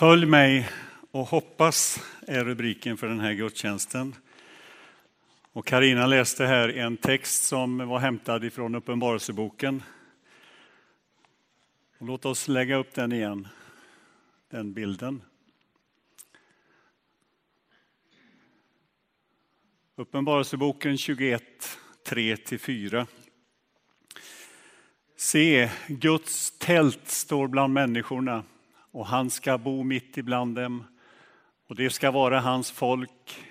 Följ mig och hoppas är rubriken för den här gudstjänsten. Och Karina läste här en text som var hämtad ifrån Uppenbarelseboken. Och låt oss lägga upp den igen, den bilden. Uppenbarelseboken 21, 3-4. Se, Guds tält står bland människorna och han ska bo mitt ibland dem och det ska vara hans folk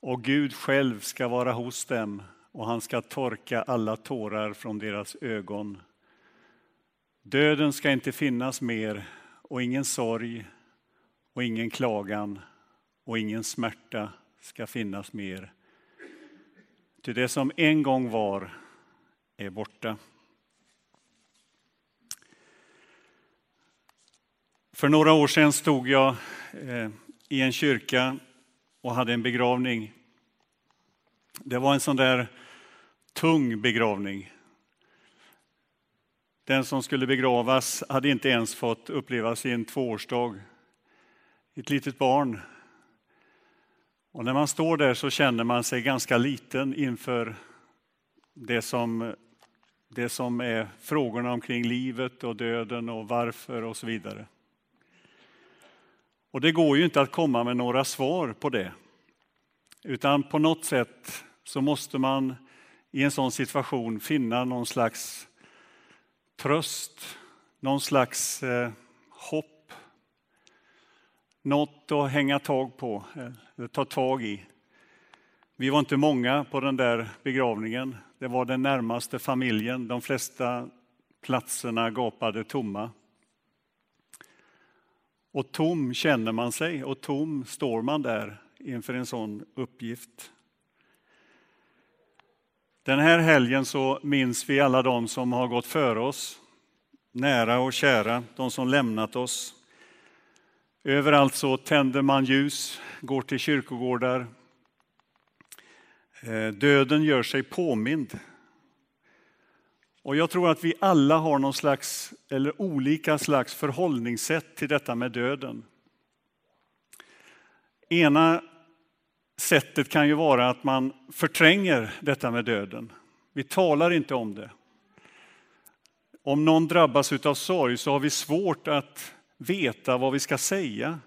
och Gud själv ska vara hos dem och han ska torka alla tårar från deras ögon. Döden ska inte finnas mer och ingen sorg och ingen klagan och ingen smärta ska finnas mer. Ty det som en gång var är borta. För några år sedan stod jag eh, i en kyrka och hade en begravning. Det var en sån där tung begravning. Den som skulle begravas hade inte ens fått uppleva sin tvåårsdag. Ett litet barn. Och när man står där så känner man sig ganska liten inför det som, det som är frågorna omkring livet och döden och varför och så vidare. Och det går ju inte att komma med några svar på det. Utan på något sätt så måste man i en sån situation finna någon slags tröst, någon slags eh, hopp. Något att hänga tag på, eller ta tag i. Vi var inte många på den där begravningen. Det var den närmaste familjen. De flesta platserna gapade tomma. Och tom känner man sig och tom står man där inför en sån uppgift. Den här helgen så minns vi alla de som har gått före oss, nära och kära, de som lämnat oss. Överallt så tänder man ljus, går till kyrkogårdar. Eh, döden gör sig påmind och jag tror att vi alla har någon slags, eller olika slags förhållningssätt till detta med döden. Ena sättet kan ju vara att man förtränger detta med döden. Vi talar inte om det. Om någon drabbas av sorg så har vi svårt att veta vad vi ska säga.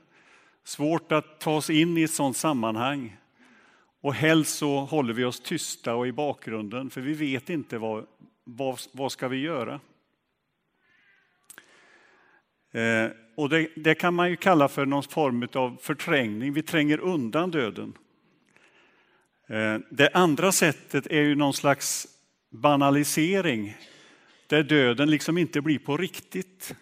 Svårt att ta oss in i ett sådant sammanhang. Och helst så håller vi oss tysta och i bakgrunden för vi vet inte vad vad, vad ska vi göra? Eh, och det, det, kan man ju kalla för någon form av förträngning. Vi tränger undan döden. Eh, det andra sättet är ju någon slags banalisering där döden liksom inte blir på riktigt.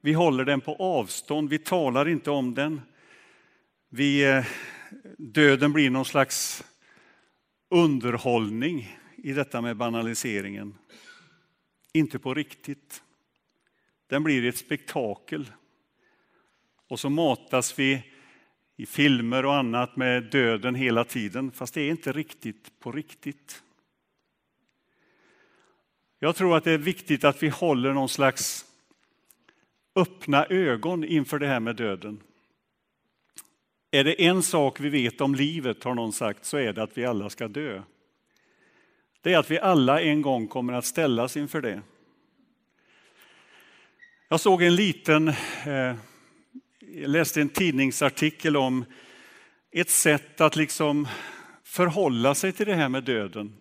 Vi håller den på avstånd, vi talar inte om den. Vi, eh, döden blir någon slags underhållning i detta med banaliseringen. Inte på riktigt. Den blir ett spektakel. Och så matas vi i filmer och annat med döden hela tiden, fast det är inte riktigt på riktigt. Jag tror att det är viktigt att vi håller någon slags öppna ögon inför det här med döden. Är det en sak vi vet om livet, har någon sagt, så är det att vi alla ska dö det är att vi alla en gång kommer att ställas inför det. Jag såg en liten, eh, jag läste en tidningsartikel om ett sätt att liksom förhålla sig till det här med döden.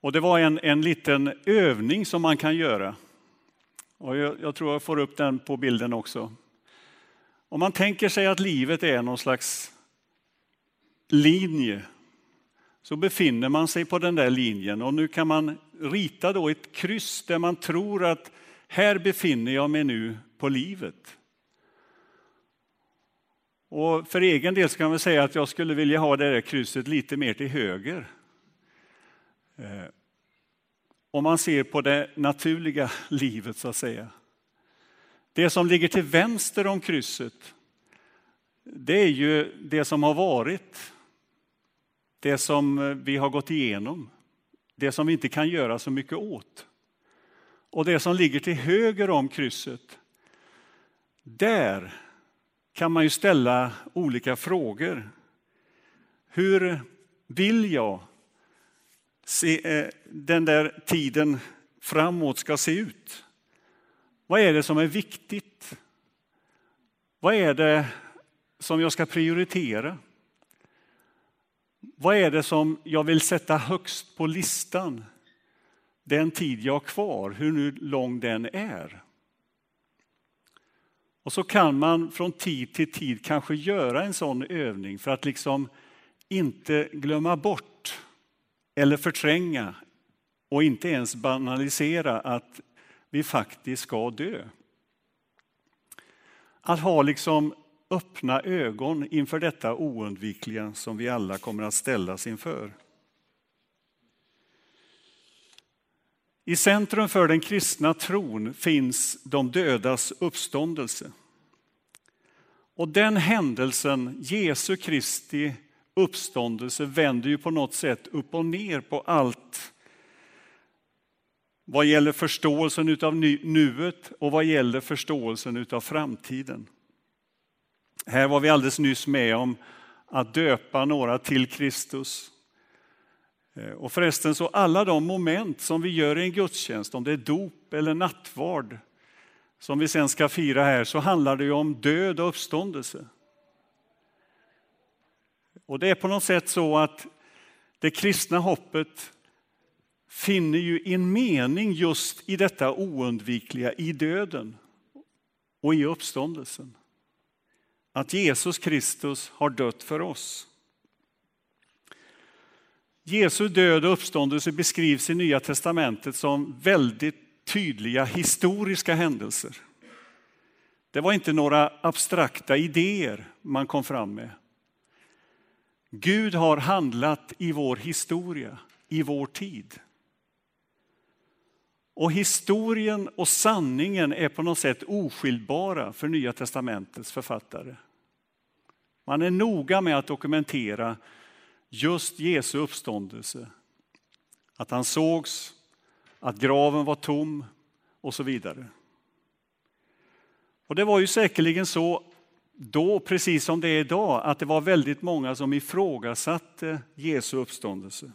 Och det var en, en liten övning som man kan göra. Och jag, jag tror jag får upp den på bilden också. Om man tänker sig att livet är någon slags linje så befinner man sig på den där linjen och nu kan man rita då ett kryss där man tror att här befinner jag mig nu på livet. Och för egen del kan man säga att jag skulle vilja ha det där krysset lite mer till höger. Eh, om man ser på det naturliga livet så att säga. Det som ligger till vänster om krysset, det är ju det som har varit det som eh, vi har gått igenom, det som vi inte kan göra så mycket åt. Och det som ligger till höger om krysset, Där kan man ju ställa olika frågor. Hur vill jag se, eh, den där tiden framåt ska se ut? Vad är det som är viktigt? Vad är det som jag ska prioritera? Vad är det som jag vill sätta högst på listan den tid jag har kvar, hur nu lång den är? Och så kan man från tid till tid kanske göra en sån övning för att liksom inte glömma bort eller förtränga och inte ens banalisera att vi faktiskt ska dö. Att ha liksom öppna ögon inför detta oundvikliga som vi alla kommer att ställas inför. I centrum för den kristna tron finns de dödas uppståndelse. Och den händelsen, Jesu Kristi uppståndelse, vänder ju på något sätt upp och ner på allt vad gäller förståelsen av nuet och vad gäller förståelsen av framtiden. Här var vi alldeles nyss med om att döpa några till Kristus. Eh, och förresten, så alla de moment som vi gör i en gudstjänst, om det är dop eller nattvard, som vi sen ska fira här, så handlar det ju om död och uppståndelse. Och det är på något sätt så att det kristna hoppet finner ju en mening just i detta oundvikliga, i döden och i uppståndelsen. Att Jesus Kristus har dött för oss. Jesu död och uppståndelse beskrivs i Nya testamentet som väldigt tydliga historiska händelser. Det var inte några abstrakta idéer man kom fram med. Gud har handlat i vår historia, i vår tid. Och historien och sanningen är på något sätt oskiljbara för Nya testamentets författare. Man är noga med att dokumentera just Jesu uppståndelse. Att han sågs, att graven var tom och så vidare. Och det var ju säkerligen så då, precis som det är idag, att det var väldigt många som ifrågasatte Jesu uppståndelse.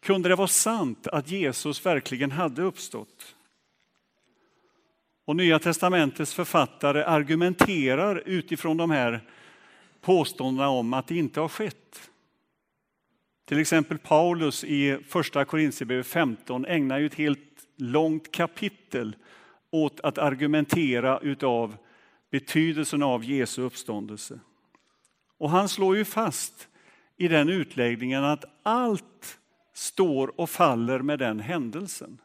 Kunde det vara sant att Jesus verkligen hade uppstått? Och Nya testamentets författare argumenterar utifrån de här påståendena om att det inte har skett. Till exempel Paulus i första Korinthierbrevet 15 ägnar ju ett helt långt kapitel åt att argumentera utav betydelsen av Jesu uppståndelse. Och han slår ju fast i den utläggningen att allt står och faller med den händelsen.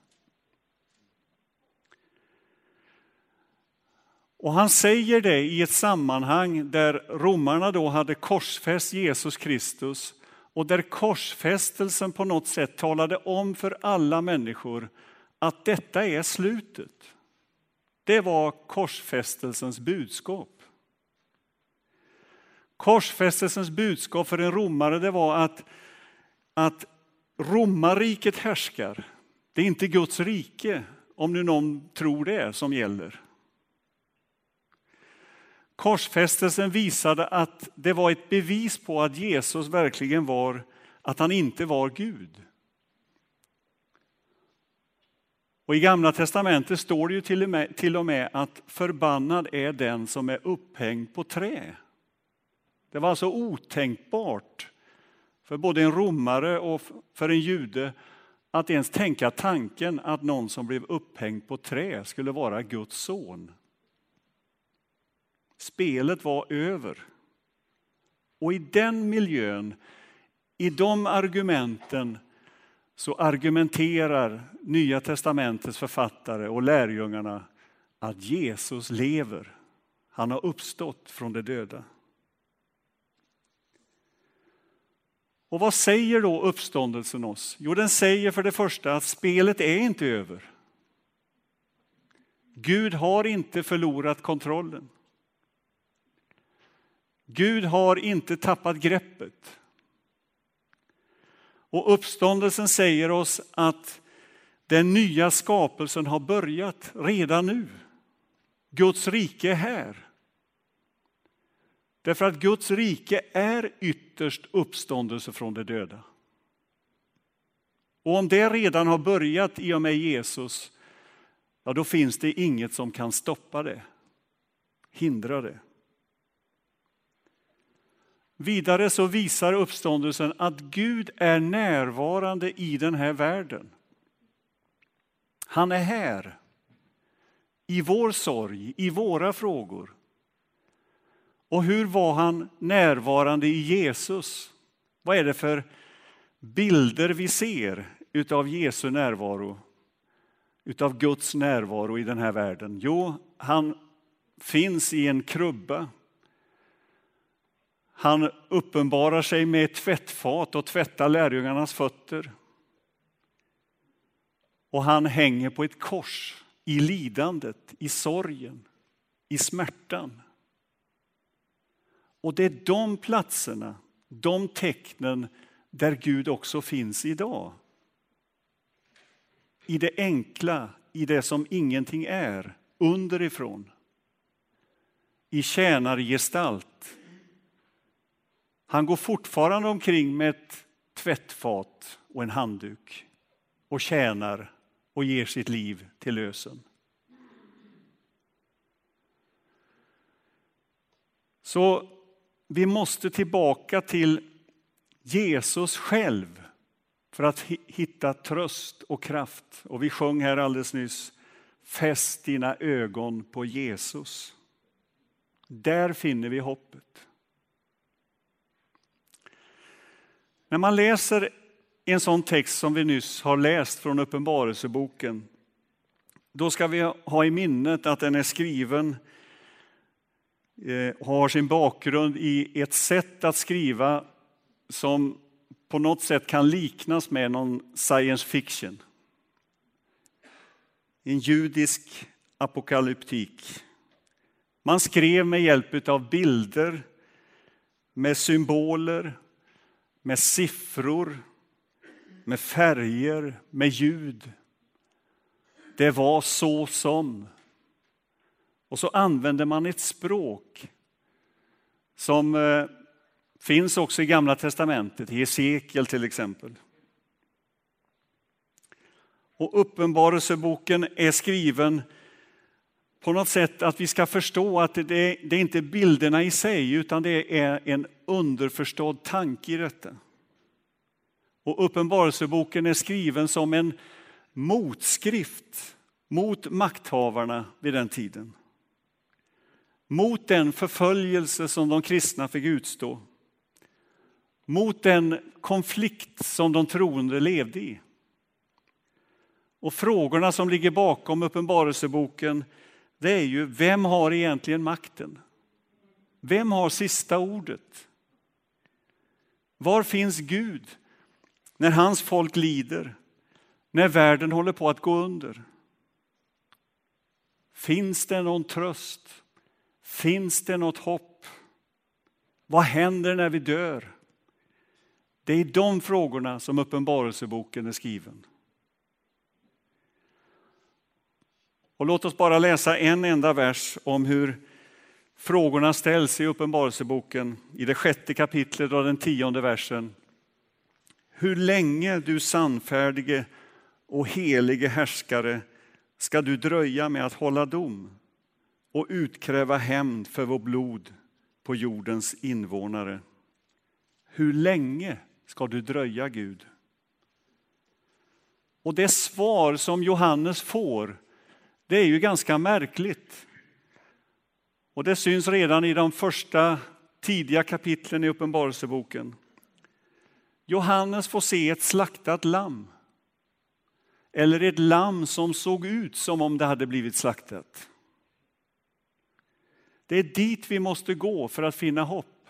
Och han säger det i ett sammanhang där romarna då hade korsfäst Jesus Kristus och där korsfästelsen på något sätt talade om för alla människor att detta är slutet. Det var korsfästelsens budskap. Korsfästelsens budskap för en romare det var att, att romarriket härskar. Det är inte Guds rike, om nu någon tror det, som gäller. Korsfästelsen visade att det var ett bevis på att Jesus verkligen var, att han inte var Gud. Och I Gamla testamentet står det ju till och, med, till och med att förbannad är den som är upphängd på trä. Det var alltså otänkbart för både en romare och för en jude att ens tänka tanken att någon som blev upphängd på trä skulle vara Guds son. Spelet var över. Och i den miljön, i de argumenten, så argumenterar Nya testamentets författare och lärjungarna att Jesus lever. Han har uppstått från de döda. Och vad säger då uppståndelsen oss? Jo, den säger för det första att spelet är inte över. Gud har inte förlorat kontrollen. Gud har inte tappat greppet. Och uppståndelsen säger oss att den nya skapelsen har börjat redan nu. Guds rike är här. Därför att Guds rike är ytterst uppståndelse från de döda. Och om det redan har börjat i och med Jesus, ja då finns det inget som kan stoppa det, hindra det. Vidare så visar uppståndelsen att Gud är närvarande i den här världen. Han är här, i vår sorg, i våra frågor. Och hur var han närvarande i Jesus? Vad är det för bilder vi ser utav Jesu närvaro, utav Guds närvaro i den här världen? Jo, han finns i en krubba. Han uppenbarar sig med ett tvättfat och tvättar lärjungarnas fötter. Och han hänger på ett kors i lidandet, i sorgen, i smärtan. Och det är de platserna, de tecknen där Gud också finns idag. I det enkla, i det som ingenting är, underifrån. I tjänargestalt. Han går fortfarande omkring med ett tvättfat och en handduk och tjänar och ger sitt liv till lösen. Så vi måste tillbaka till Jesus själv för att hitta tröst och kraft. Och vi sjöng här alldeles nyss, fäst dina ögon på Jesus. Där finner vi hoppet. När man läser en sån text som vi nyss har läst från Uppenbarelseboken, då ska vi ha i minnet att den är skriven och har sin bakgrund i ett sätt att skriva som på något sätt kan liknas med någon science fiction. En judisk apokalyptik. Man skrev med hjälp av bilder, med symboler, med siffror, med färger, med ljud. Det var så som. Och så använde man ett språk som eh, finns också i Gamla testamentet, i Hesekiel till exempel. Och Uppenbarelseboken är skriven på något sätt att vi ska förstå att det, det är inte bilderna i sig utan det är en underförstådd tanke i detta. Och Uppenbarelseboken är skriven som en motskrift mot makthavarna vid den tiden. Mot den förföljelse som de kristna fick utstå. Mot den konflikt som de troende levde i. Och frågorna som ligger bakom Uppenbarelseboken det är ju vem har egentligen makten? Vem har sista ordet? Var finns Gud när hans folk lider, när världen håller på att gå under? Finns det någon tröst? Finns det något hopp? Vad händer när vi dör? Det är i de frågorna som Uppenbarelseboken är skriven. Och låt oss bara läsa en enda vers om hur frågorna ställs i Uppenbarelseboken i det sjätte kapitlet och den tionde versen. Hur länge, du sannfärdige och helige härskare, ska du dröja med att hålla dom och utkräva hämnd för vår blod på jordens invånare? Hur länge ska du dröja, Gud? Och det svar som Johannes får, det är ju ganska märkligt. Och det syns redan i de första tidiga kapitlen i Uppenbarelseboken. Johannes får se ett slaktat lamm. Eller ett lamm som såg ut som om det hade blivit slaktat. Det är dit vi måste gå för att finna hopp.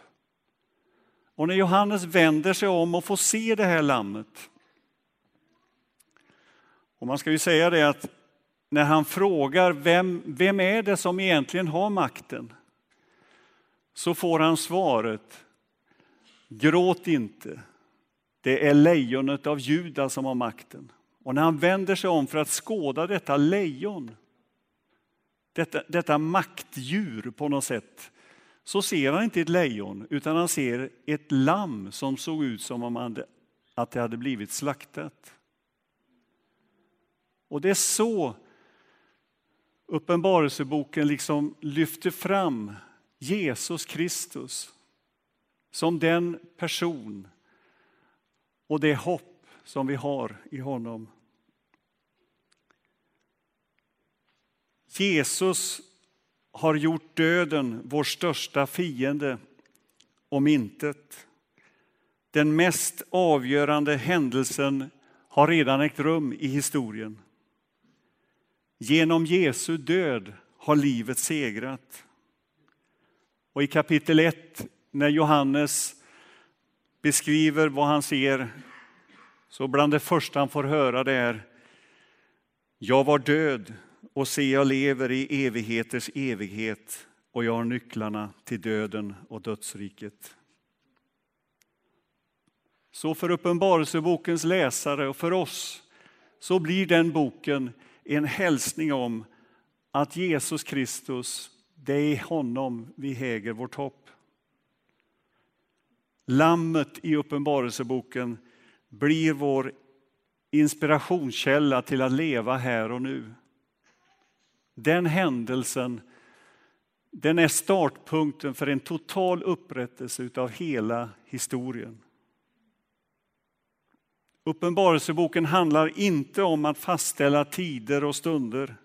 Och när Johannes vänder sig om och får se det här lammet. Och man ska ju säga det att när han frågar vem, vem är det som egentligen har makten? Så får han svaret, gråt inte. Det är lejonet av Juda som har makten. Och när han vänder sig om för att skåda detta lejon, detta, detta maktdjur på något sätt, så ser han inte ett lejon utan han ser ett lamm som såg ut som om att det hade blivit slaktat. Och det är så Uppenbarelseboken liksom lyfter fram Jesus Kristus som den person och det hopp som vi har i honom. Jesus har gjort döden, vår största fiende, om intet. Den mest avgörande händelsen har redan ägt rum i historien. Genom Jesu död har livet segrat. Och i kapitel 1, när Johannes beskriver vad han ser, så bland det första han får höra det är Jag var död och se, jag lever i evigheters evighet och jag har nycklarna till döden och dödsriket. Så för Uppenbarelsebokens läsare och för oss så blir den boken en hälsning om att Jesus Kristus, det är i honom vi häger vårt hopp. Lammet i Uppenbarelseboken blir vår inspirationskälla till att leva här och nu. Den händelsen den är startpunkten för en total upprättelse av hela historien. Uppenbarelseboken handlar inte om att fastställa tider och stunder.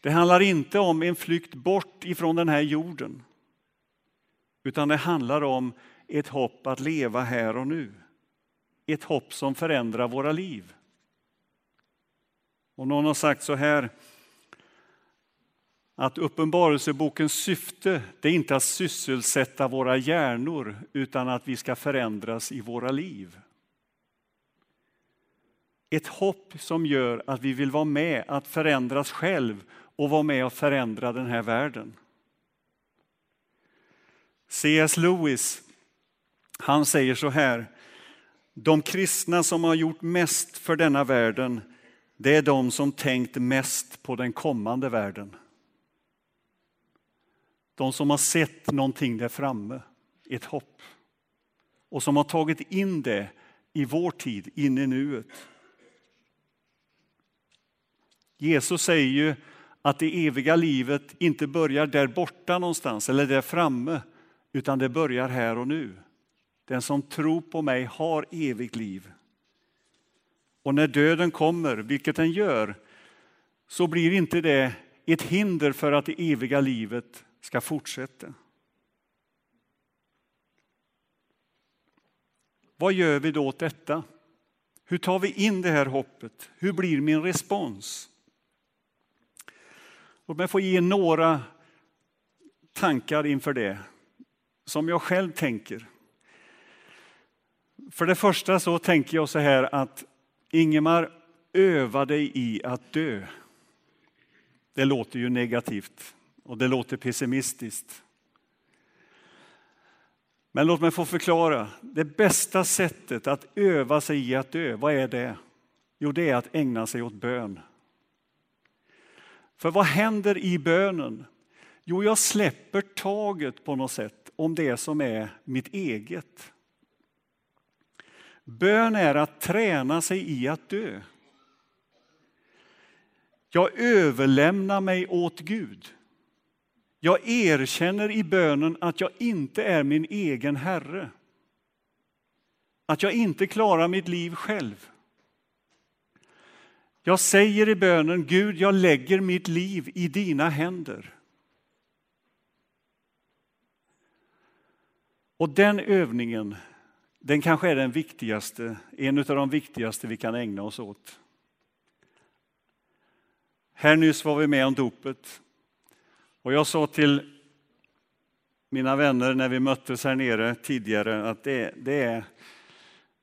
Det handlar inte om en flykt bort ifrån den här jorden. Utan det handlar om ett hopp att leva här och nu. Ett hopp som förändrar våra liv. Och någon har sagt så här att Uppenbarelsebokens syfte det är inte att sysselsätta våra hjärnor utan att vi ska förändras i våra liv. Ett hopp som gör att vi vill vara med att förändras själv och vara med och förändra den här världen. C.S. Lewis han säger så här. De kristna som har gjort mest för denna världen det är de som tänkt mest på den kommande världen. De som har sett någonting där framme, ett hopp. Och som har tagit in det i vår tid, in i nuet. Jesus säger ju att det eviga livet inte börjar där borta någonstans eller där framme, utan det börjar här och nu. Den som tror på mig har evigt liv. Och när döden kommer, vilket den gör, så blir inte det ett hinder för att det eviga livet ska fortsätta. Vad gör vi då åt detta? Hur tar vi in det här hoppet? Hur blir min respons? Låt mig få ge några tankar inför det, som jag själv tänker. För det första så tänker jag så här att Ingemar, öva dig i att dö. Det låter ju negativt och det låter pessimistiskt. Men låt mig få förklara. Det bästa sättet att öva sig i att dö, vad är det? Jo, det är att ägna sig åt bön. För vad händer i bönen? Jo, jag släpper taget på något sätt om det som är mitt eget. Bön är att träna sig i att dö. Jag överlämnar mig åt Gud. Jag erkänner i bönen att jag inte är min egen herre. Att jag inte klarar mitt liv själv. Jag säger i bönen, Gud, jag lägger mitt liv i dina händer. Och den övningen, den kanske är den viktigaste, en av de viktigaste vi kan ägna oss åt. Här nyss var vi med om dopet. Och jag sa till mina vänner när vi möttes här nere tidigare att det, det, är,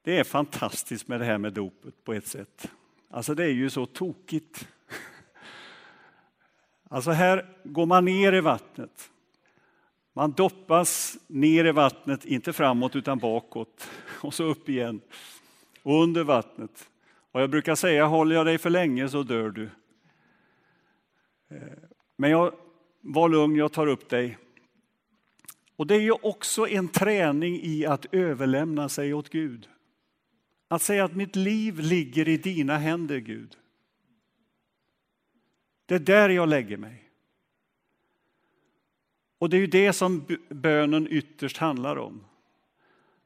det är fantastiskt med det här med dopet på ett sätt. Alltså det är ju så tokigt. Alltså här går man ner i vattnet. Man doppas ner i vattnet, inte framåt utan bakåt och så upp igen och under vattnet. Och jag brukar säga, håller jag dig för länge så dör du. Eh, men jag var lugn, jag tar upp dig. Och det är ju också en träning i att överlämna sig åt Gud. Att säga att mitt liv ligger i dina händer, Gud. Det är där jag lägger mig. Och det är ju det som bönen ytterst handlar om.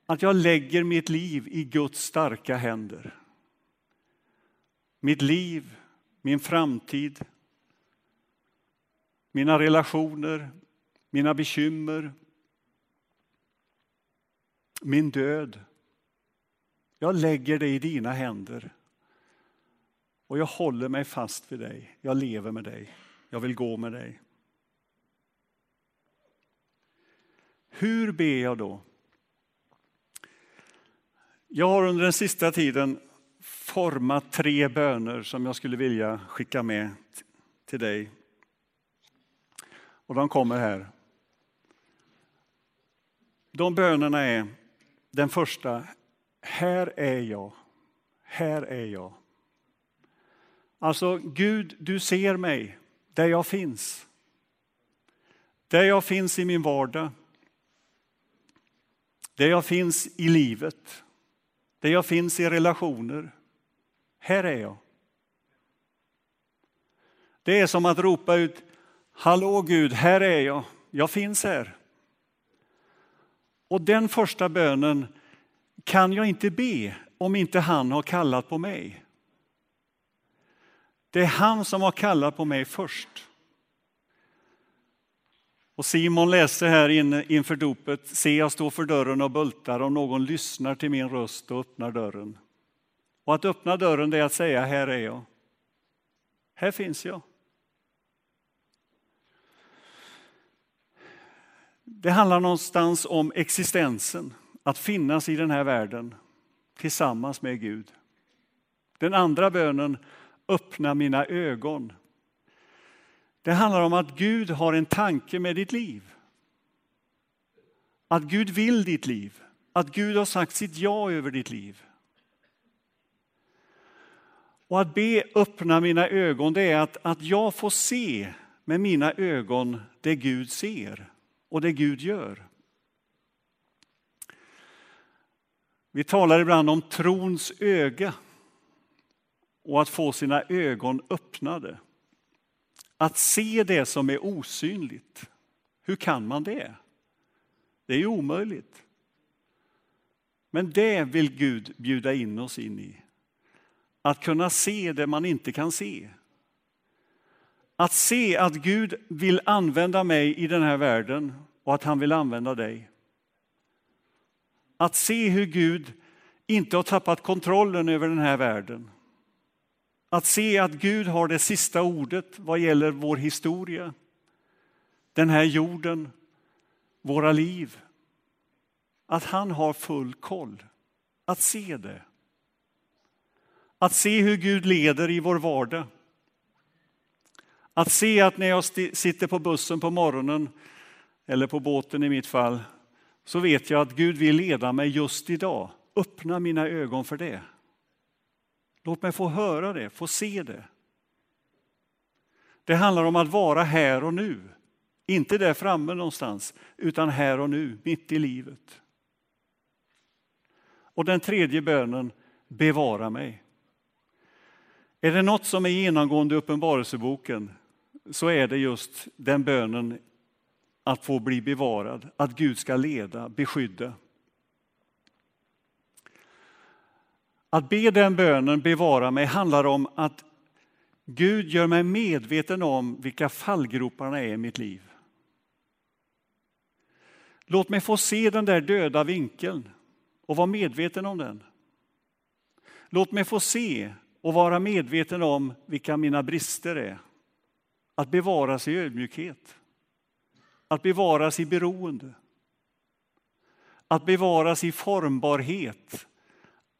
Att jag lägger mitt liv i Guds starka händer. Mitt liv, min framtid, mina relationer, mina bekymmer, min död. Jag lägger det i dina händer. Och jag håller mig fast vid dig. Jag lever med dig. Jag vill gå med dig. Hur ber jag då? Jag har under den sista tiden format tre böner som jag skulle vilja skicka med till dig. Och de kommer här. De bönerna är den första, här är jag, här är jag. Alltså Gud, du ser mig där jag finns. Där jag finns i min vardag. Där jag finns i livet. Där jag finns i relationer. Här är jag. Det är som att ropa ut, hallå Gud, här är jag, jag finns här. Och den första bönen kan jag inte be om inte han har kallat på mig. Det är han som har kallat på mig först. Och Simon läste här inför dopet, se jag står för dörren och bultar om någon lyssnar till min röst och öppnar dörren. Och att öppna dörren det är att säga, här är jag. Här finns jag. Det handlar någonstans om existensen, att finnas i den här världen tillsammans med Gud. Den andra bönen, öppna mina ögon. Det handlar om att Gud har en tanke med ditt liv. Att Gud vill ditt liv, att Gud har sagt sitt ja över ditt liv. Och att be öppna mina ögon, det är att, att jag får se med mina ögon det Gud ser och det Gud gör. Vi talar ibland om trons öga och att få sina ögon öppnade. Att se det som är osynligt. Hur kan man det? Det är ju omöjligt. Men det vill Gud bjuda in oss in i. Att kunna se det man inte kan se. Att se att Gud vill använda mig i den här världen och att han vill använda dig. Att se hur Gud inte har tappat kontrollen över den här världen. Att se att Gud har det sista ordet vad gäller vår historia, den här jorden, våra liv. Att han har full koll. Att se det. Att se hur Gud leder i vår vardag. Att se att när jag sitter på bussen på morgonen, eller på båten i mitt fall, så vet jag att Gud vill leda mig just idag. Öppna mina ögon för det. Låt mig få höra det, få se det. Det handlar om att vara här och nu. Inte där framme någonstans, utan här och nu, mitt i livet. Och den tredje bönen, bevara mig. Är det något som är genomgående i Uppenbarelseboken så är det just den bönen att få bli bevarad, att Gud ska leda, beskydda. Att be den bönen, bevara mig, handlar om att Gud gör mig medveten om vilka fallgroparna är i mitt liv. Låt mig få se den där döda vinkeln och vara medveten om den. Låt mig få se och vara medveten om vilka mina brister är. Att bevara sig i ödmjukhet. Att bevaras i beroende. Att bevaras i formbarhet.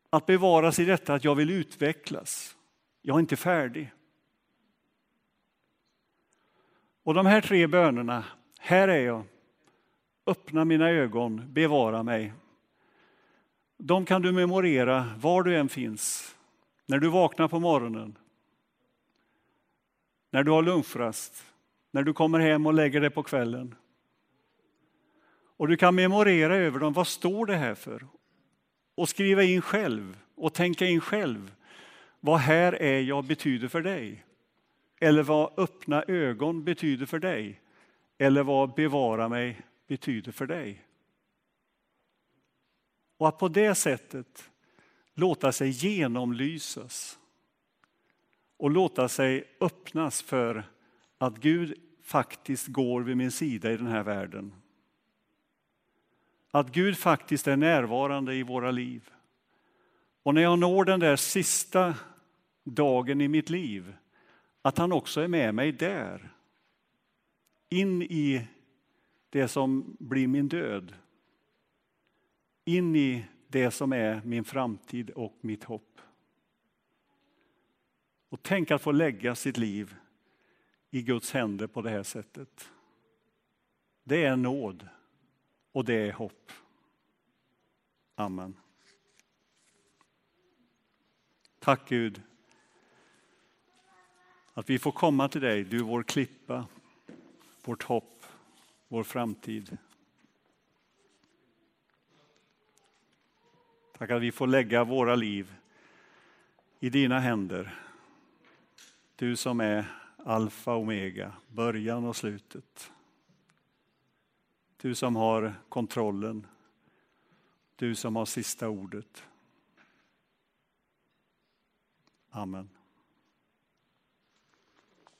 Att bevaras i detta att jag vill utvecklas. Jag är inte färdig. Och de här tre bönerna, här är jag, öppna mina ögon, bevara mig. De kan du memorera var du än finns, när du vaknar på morgonen, när du har lunchrast, när du kommer hem och lägger dig på kvällen. Och du kan memorera över dem, vad står det här för? Och skriva in själv och tänka in själv vad här är jag betyder för dig. Eller vad öppna ögon betyder för dig. Eller vad bevara mig betyder för dig. Och att på det sättet låta sig genomlysas och låta sig öppnas för att Gud faktiskt går vid min sida i den här världen. Att Gud faktiskt är närvarande i våra liv. Och när jag når den där sista dagen i mitt liv, att han också är med mig där. In i det som blir min död. In i det som är min framtid och mitt hopp. Och tänk att få lägga sitt liv i Guds händer på det här sättet. Det är nåd och det är hopp. Amen. Tack Gud att vi får komma till dig, du vår klippa, vårt hopp, vår framtid. Tack att vi får lägga våra liv i dina händer. Du som är alfa och omega, början och slutet. Du som har kontrollen. Du som har sista ordet. Amen.